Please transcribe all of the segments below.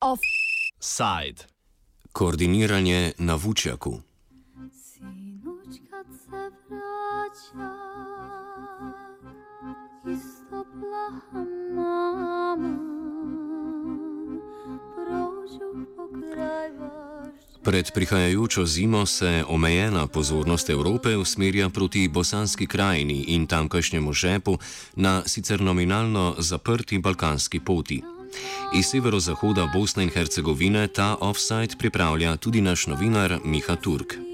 Offside. Koordiniranje na Vučjaku. Pred prihajajočo zimo se omejena pozornost Evrope usmerja proti bosanski krajini in tamkajšnjemu žepu na sicer nominalno zaprti balkanski poti. Iz severozahoda Bosne in Hercegovine ta offside pripravlja tudi naš novinar Miha Turk.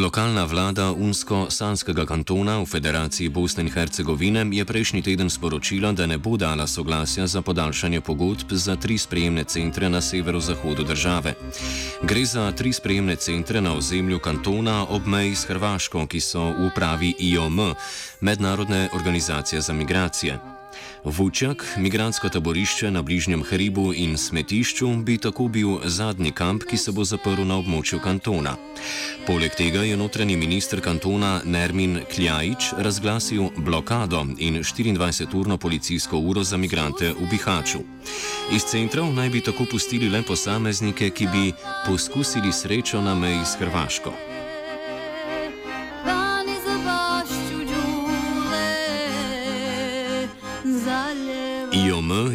Lokalna vlada Unsko-Sanskega kantona v Federaciji Bosne in Hercegovine je prejšnji teden sporočila, da ne bo dala soglasja za podaljšanje pogodb za tri sprejemne centre na severozahodu države. Gre za tri sprejemne centre na ozemlju kantona ob meji s Hrvaško, ki so v upravi IOM, Mednarodne organizacije za migracije. Vučjak, migransko taborišče na bližnjem hribu in smetišču, bi tako bil zadnji kamp, ki se bo zaprl na območju kantona. Poleg tega je notranji minister kantona Nermin Kljajič razglasil blokado in 24-urno policijsko uro za migrante v Bihaču. Iz centrov naj bi tako pustili le posameznike, ki bi poskusili srečo na meji s Hrvaško.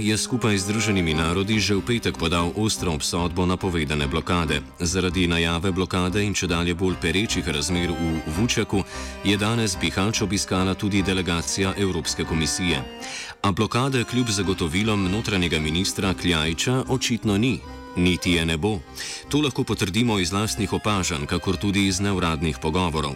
Je skupaj z Združenimi narodi že v petek podal ostro obsodbo napovedane blokade. Zaradi najave blokade in če dalje bolj perečih razmer v Vučaku je danes Bihač obiskala tudi delegacija Evropske komisije. A blokade kljub zagotovilom notranjega ministra Kljajiča očitno ni. Niti je ne bo. To lahko potrdimo iz lastnih opažanj, kakor tudi iz neuradnih pogovorov.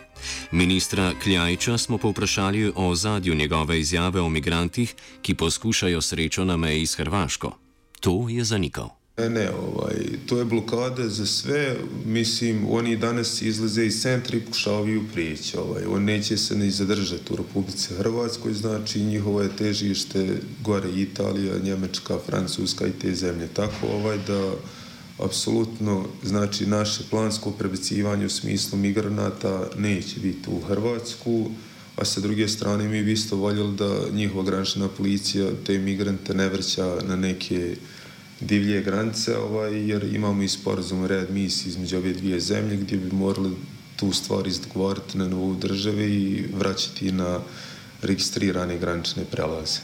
Ministra Kljajiča smo povprašali o zadju njegove izjave o migrantih, ki poskušajo srečo na meji s Hrvaško. To je zanikal. Ne, ne, ovaj, to je blokada za sve. Mislim, oni danas izlaze iz centra i pokušavaju prijeći. Ovaj. On neće se ni zadržati u Republice Hrvatskoj, znači njihovo je težište gore Italija, Njemačka, Francuska i te zemlje. Tako ovaj, da apsolutno znači naše plansko prebacivanje u smislu migranata neće biti u Hrvatsku, a sa druge strane mi bi isto voljeli da njihova granična policija te migrante ne vrća na neke divlje granice, ovaj, jer imamo i sporazum red misiji između ove dvije zemlje gdje bi morali tu stvar izdogovarati na nivou države i vraćati na registrirane granične prelaze.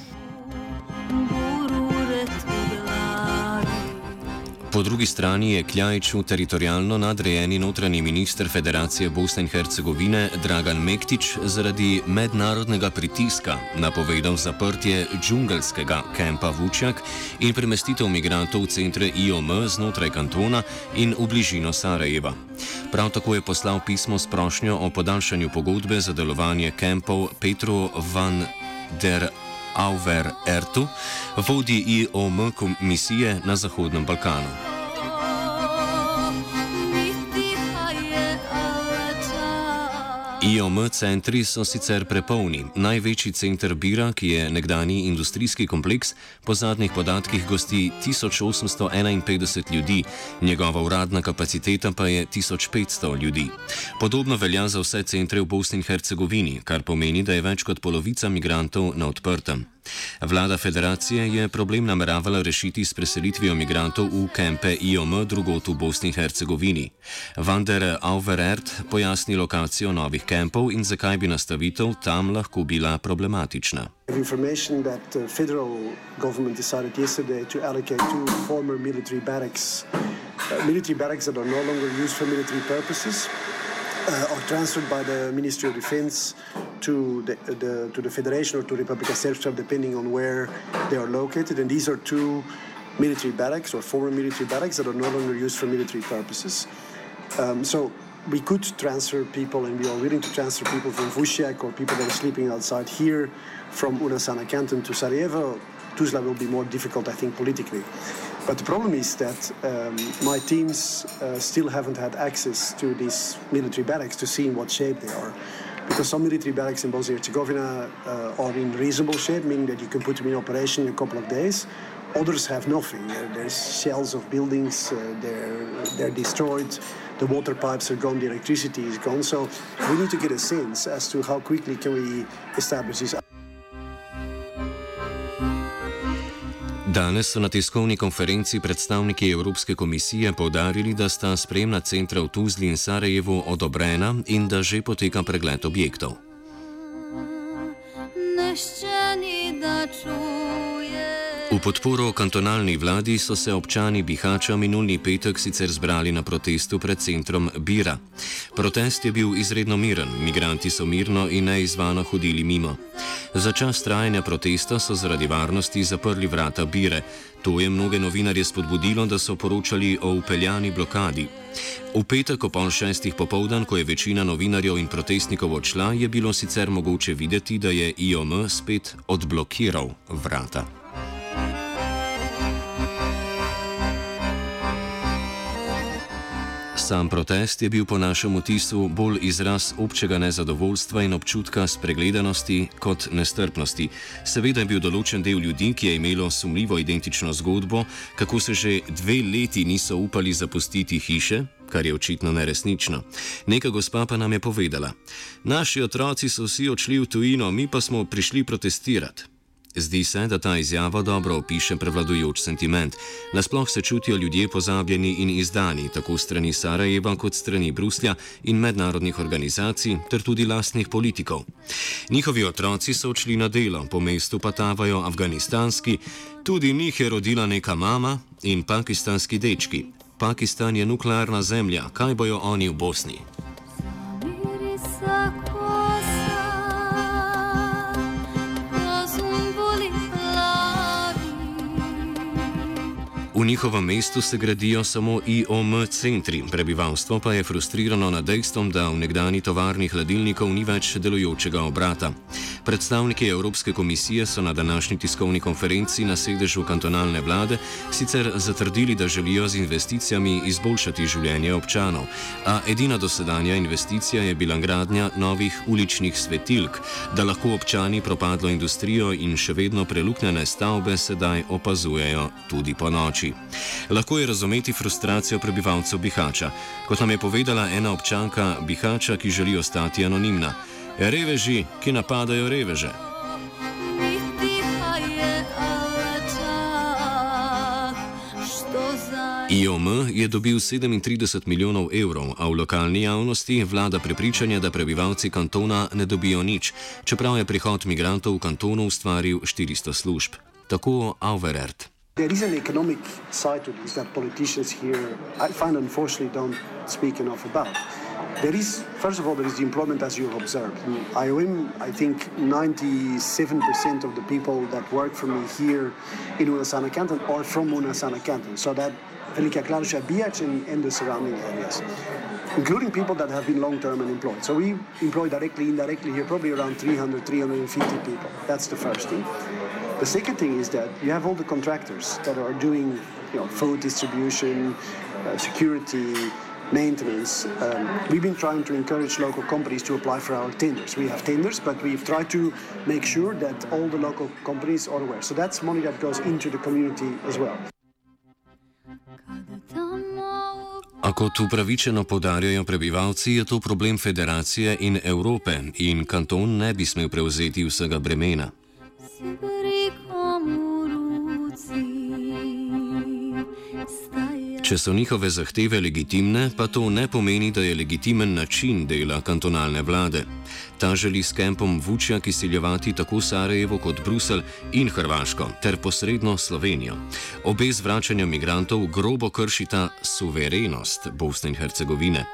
Po drugi strani je Kljajiču teritorijalno nadrejeni notranji minister Federacije Bosne in Hercegovine Dragan Mektič zaradi mednarodnega pritiska napovedal zaprtje džungelskega kempa Vučjak in premestitev migrantov v centre IOM znotraj kantona in v bližino Sarajeva. Prav tako je poslal pismo s prošnjo o podaljšanju pogodbe za delovanje kempov Petru van der Auver Ertu, vodji IOM komisije na Zahodnem Balkanu. IOM centri so sicer prepolni. Največji center Bira, ki je nekdani industrijski kompleks, po zadnjih podatkih gosti 1851 ljudi, njegova uradna kapaciteta pa je 1500 ljudi. Podobno velja za vse centre v Bosni in Hercegovini, kar pomeni, da je več kot polovica migrantov na odprtem. Vlada federacije je problem nameravala rešiti s preselitvijo migrantov v kempe IOM drugot v Bosni in Hercegovini. Vander Auverert pojasni lokacijo novih kempov in zakaj bi nastavitev tam lahko bila problematična. Information that the federal government decided yesterday to allocate two former military barracks, uh, military barracks that are no longer used for military purposes, uh, are transferred by the Ministry of Defense to the, the to the Federation or to Republika Srpska, depending on where they are located. And these are two military barracks or former military barracks that are no longer used for military purposes. Um, so we could transfer people, and we are willing to transfer people from Vušjak or people that are sleeping outside here from Unasana Canton to Sarajevo. Tuzla will be more difficult, I think, politically. But the problem is that um, my teams uh, still haven't had access to these military barracks to see in what shape they are. Because some military barracks in Bosnia Herzegovina uh, are in reasonable shape, meaning that you can put them in operation in a couple of days, others have nothing. There, there's shells of buildings, uh, they're, they're destroyed, the water pipes are gone, the electricity is gone. So we need to get a sense as to how quickly can we establish this. Danes so na tiskovni konferenci predstavniki Evropske komisije povdarili, da sta spremna centra v Tuzli in Sarajevu odobrena in da že poteka pregled objektov. V podporo kantonalni vladi so se občani Bihača minulni petek sicer zbrali na protestu pred centrom Bira. Protest je bil izredno miren, migranti so mirno in neizvano hodili mimo. Za čas trajanja protesta so zaradi varnosti zaprli vrata Bire. To je mnoge novinarje spodbudilo, da so poročali o upeljani blokadi. V petek o pol šestih popovdan, ko je večina novinarjev in protestnikov odšla, je bilo sicer mogoče videti, da je IOM spet odblokiral vrata. Sam protest je bil po našem vtisu bolj izraz občega nezadovoljstva in občutka spregledanosti kot nestrpnosti. Seveda je bil določen del ljudi, ki je imelo sumljivo identično zgodbo, kako se že dve leti niso upali zapustiti hiše, kar je očitno neresnično. Neka gospa pa nam je povedala: Naši otroci so vsi odšli v tujino, mi pa smo prišli protestirati. Zdi se, da ta izjava dobro opiše prevladujoč sentiment. Nasploh se čutijo ljudje pozabljeni in izdani, tako strani Sarajeva kot strani Bruslja in mednarodnih organizacij, ter tudi lastnih politikov. Njihovi otroci so odšli na delo, po mestu pa tavajo afganistanski, tudi njih je rodila neka mama in pakistanski dečki. Pakistan je nuklearna zemlja, kaj bojo oni v Bosni? V njihovem mestu se gradijo samo IOM centri, prebivalstvo pa je frustrirano nad dejstvom, da v nekdani tovarni hladilnikov ni več delujočega obrata. Predstavniki Evropske komisije so na današnji tiskovni konferenci na sedežu kantonalne vlade sicer zatrdili, da želijo z investicijami izboljšati življenje občanov, a edina dosedanja investicija je bila gradnja novih uličnih svetilk, da lahko občani propadlo industrijo in še vedno preluknjene stavbe sedaj opazujejo tudi po noči. Lahko je razumeti frustracijo prebivalcev Bihača, kot nam je povedala ena občanka Bihača, ki želi ostati anonimna. Reveži, ki napadajo reveže. IOM je dobil 37 milijonov evrov, a v lokalni javnosti vlada prepričanje, da prebivalci kantona ne dobijo nič, čeprav je prihod migrantov v kantonu ustvaril 400 služb. Tako Auverert. There is an economic side to this that politicians here, I find unfortunately, don't speak enough about. There is, first of all, there is the employment as you've observed. Mm, in IOM, I think 97% of the people that work for me here in Unasana Canton are from Unasana Canton. So that Velika Klausha Biac and, and the surrounding areas, including people that have been long-term unemployed. So we employ directly, indirectly here, probably around 300, 350 people. That's the first thing. The second thing is that you have all the contractors that are doing, you know, food distribution, uh, security, maintenance. Um, we've been trying to encourage local companies to apply for our tenders. We have tenders, but we've tried to make sure that all the local companies are aware. So that's money that goes into the community as well. A kot upravičeno podarjajo prebivalci, je to problem federacije in Evrope in kanton ne bi smel prevzeti vsega bremena. s Če so njihove zahteve legitimne, pa to ne pomeni, da je legitimen način dela kantonalne vlade. Ta želi s kempom Vučjak izsiljevati tako Sarajevo kot Brusel in Hrvaško, ter posredno Slovenijo. Obe z vračanjem migrantov grobo kršita suverenost Bosne in Hercegovine.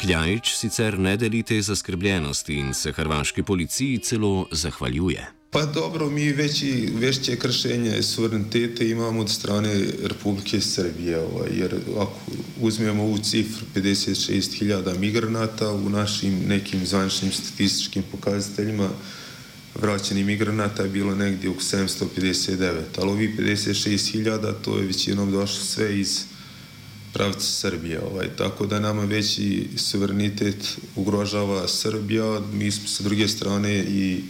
Kljajič sicer ne deli te zaskrbljenosti in se hrvaški policiji celo zahvaljuje. Pa dobro, mi veći, vešće kršenje suverenitete imamo od strane Republike Srbije, ovaj, jer ako uzmemo ovu cifru 56.000 migranata u našim nekim zvaničnim statističkim pokazateljima, vraćenih migranata je bilo negdje oko 759, ali ovi 56.000 to je većinom došlo sve iz pravca Srbije. Ovaj. Tako da nama veći suverenitet ugrožava Srbija, mi smo sa druge strane i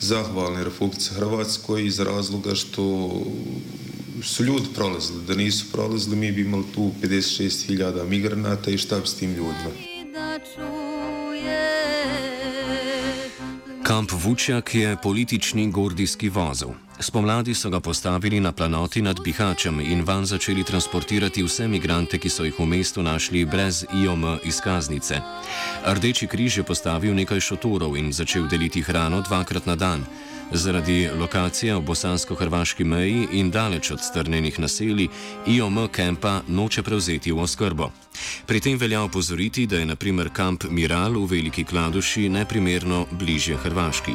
zahvalni Republici Hrvatskoj iz razloga što su ljudi prolazili. Da nisu prolazili, mi bi imali tu 56.000 migranata i šta bi s tim ljudima. Kamp Vučjak je politični gordijski vozel. Spomladi so ga postavili na planoti nad Bihačem in van začeli transportirati vse migrante, ki so jih v mestu našli brez IOM izkaznice. Rdeči križ je postavil nekaj šotorov in začel deliti hrano dvakrat na dan. Zaradi lokacije v bosansko-hrvaški meji in daleč od strnenih naselij IOM kempa noče prevzeti v oskrbo. Pri tem velja opozoriti, da je naprimer kamp Miral v Veliki Kladuši neprimerno bližje Hrvaški.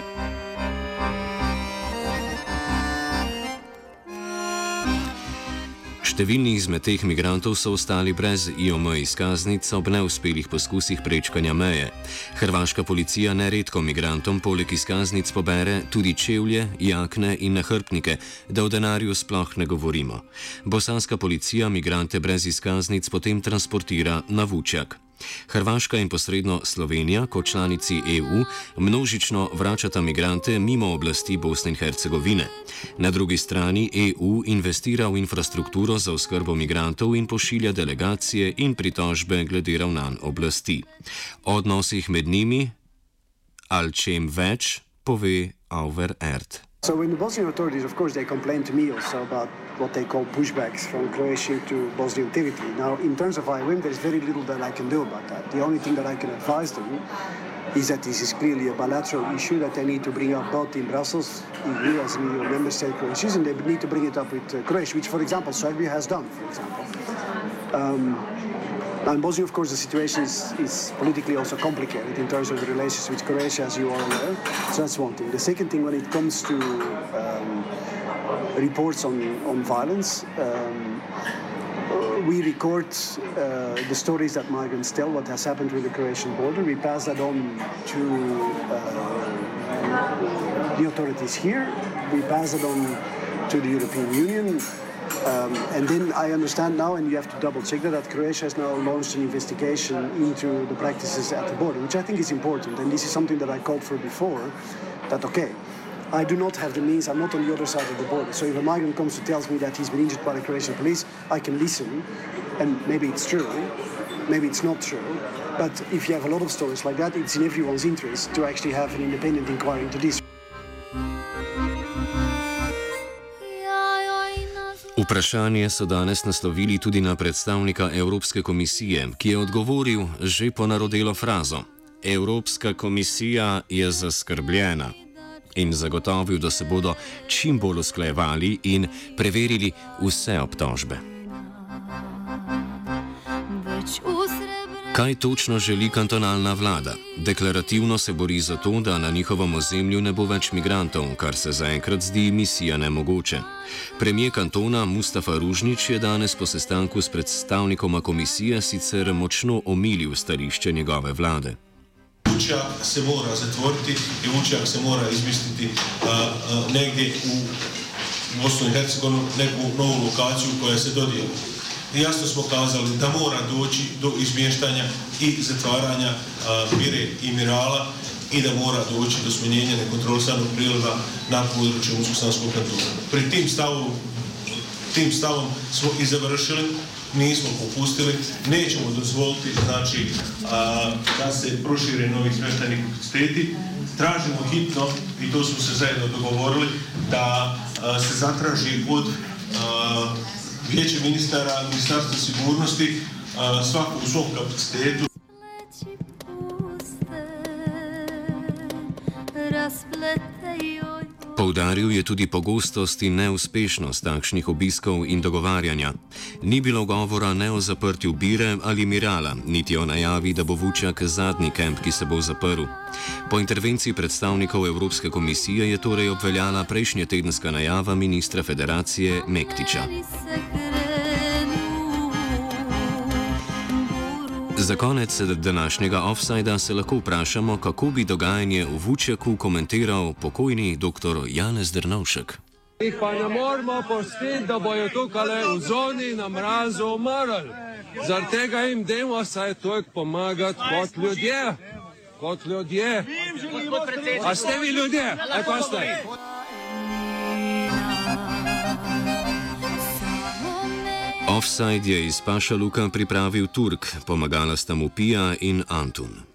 Številni izmed teh migrantov so ostali brez IOM izkaznic ob neuspelih poskusih prečkanja meje. Hrvaška policija neredko migrantom poleg izkaznic pobere tudi čevlje, jakne in nahrbnike, da o denarju sploh ne govorimo. Bosanska policija migrante brez izkaznic potem transportira na Vučjak. Hrvaška in posredno Slovenija, kot članici EU, množično vračata migrante mimo oblasti Bosne in Hercegovine. Na drugi strani EU investira v infrastrukturo za oskrbo migrantov in pošilja delegacije in pritožbe glede ravnanj oblasti. O odnosih med njimi, ali čem več, pove Auver Ert. So when the Bosnian authorities, of course, they complained to me also about what they call pushbacks from Croatia to Bosnian territory. Now, in terms of IOM, there's very little that I can do about that. The only thing that I can advise them is that this is clearly a bilateral issue that they need to bring up both in Brussels, EU as an EU member state, Croatia, and they need to bring it up with uh, Croatia, which, for example, Serbia has done, for example. Um, now in Bosnia, of course, the situation is, is politically also complicated in terms of the relations with Croatia, as you are aware. So that's one thing. The second thing, when it comes to um, reports on, on violence, um, uh, we record uh, the stories that migrants tell, what has happened with the Croatian border. We pass that on to uh, the authorities here. We pass it on to the European Union. Um, and then I understand now, and you have to double check that, that Croatia has now launched an investigation into the practices at the border, which I think is important. And this is something that I called for before that, okay, I do not have the means, I'm not on the other side of the border. So if a migrant comes to tells me that he's been injured by the Croatian police, I can listen, and maybe it's true, maybe it's not true. But if you have a lot of stories like that, it's in everyone's interest to actually have an independent inquiry into this. Vprašanje so danes naslovili tudi na predstavnika Evropske komisije, ki je odgovoril že po narodelo frazo: Evropska komisija je zaskrbljena in zagotovil, da se bodo čim bolj usklajevali in preverili vse obtožbe. Kaj točno želi kantonalna vlada? Deklarativno se bori za to, da na njihovem ozemlju ne bo več migrantov, kar se zaenkrat zdi misija nemogoče. Premijer kantona Mustafa Ružnič je danes po sestanku s predstavnikoma komisije sicer močno omilil stališče njegove vlade. Vučjak se mora zatvoriti i Vučjak se mora izmisliti a, a, negdje u Bosnu i Hercegovini neku novu lokaciju koja se dodijela. I jasno smo kazali da mora doći do izmještanja i zatvaranja a, Mire i Mirala i da mora doći do smanjenja nekontrolisanog priliva na području Unsko-Sanskog kantona. Pri tim stavom, tim stavom smo i završili, nismo popustili, nećemo dozvoliti znači, a, da se prošire novi smještajni kapaciteti. Tražimo hitno, i to smo se zajedno dogovorili, da a, se zatraži od a, Vijeća ministara, Ministarstva sigurnosti, a, svako u svom kapacitetu rasplete joj Poudaril je tudi pogostost in neuspešnost takšnih obiskov in dogovarjanja. Ni bilo govora ne o zaprtju Bire ali Mirala, niti o najavi, da bo Vučjak zadnji kemp, ki se bo zaprl. Po intervenciji predstavnikov Evropske komisije je torej obveljala prejšnja tedenska najava ministra federacije Mektiča. Za konec današnjega offsajda se lahko vprašamo, kako bi dogajanje v Vučjaku komentiral pokojni dr. Janez Drnovšek. Jih pa ne moramo pustiti, da bojo tukaj v zoni na mrazu umrli. Zaradi tega jim dajmo vsaj toliko pomagati kot ljudje. Kot ljudje. A ste vi ljudje? E pa ste. Offside je iz Paša Luka pripravil Turk, pomagala sta mu Pija in Antun.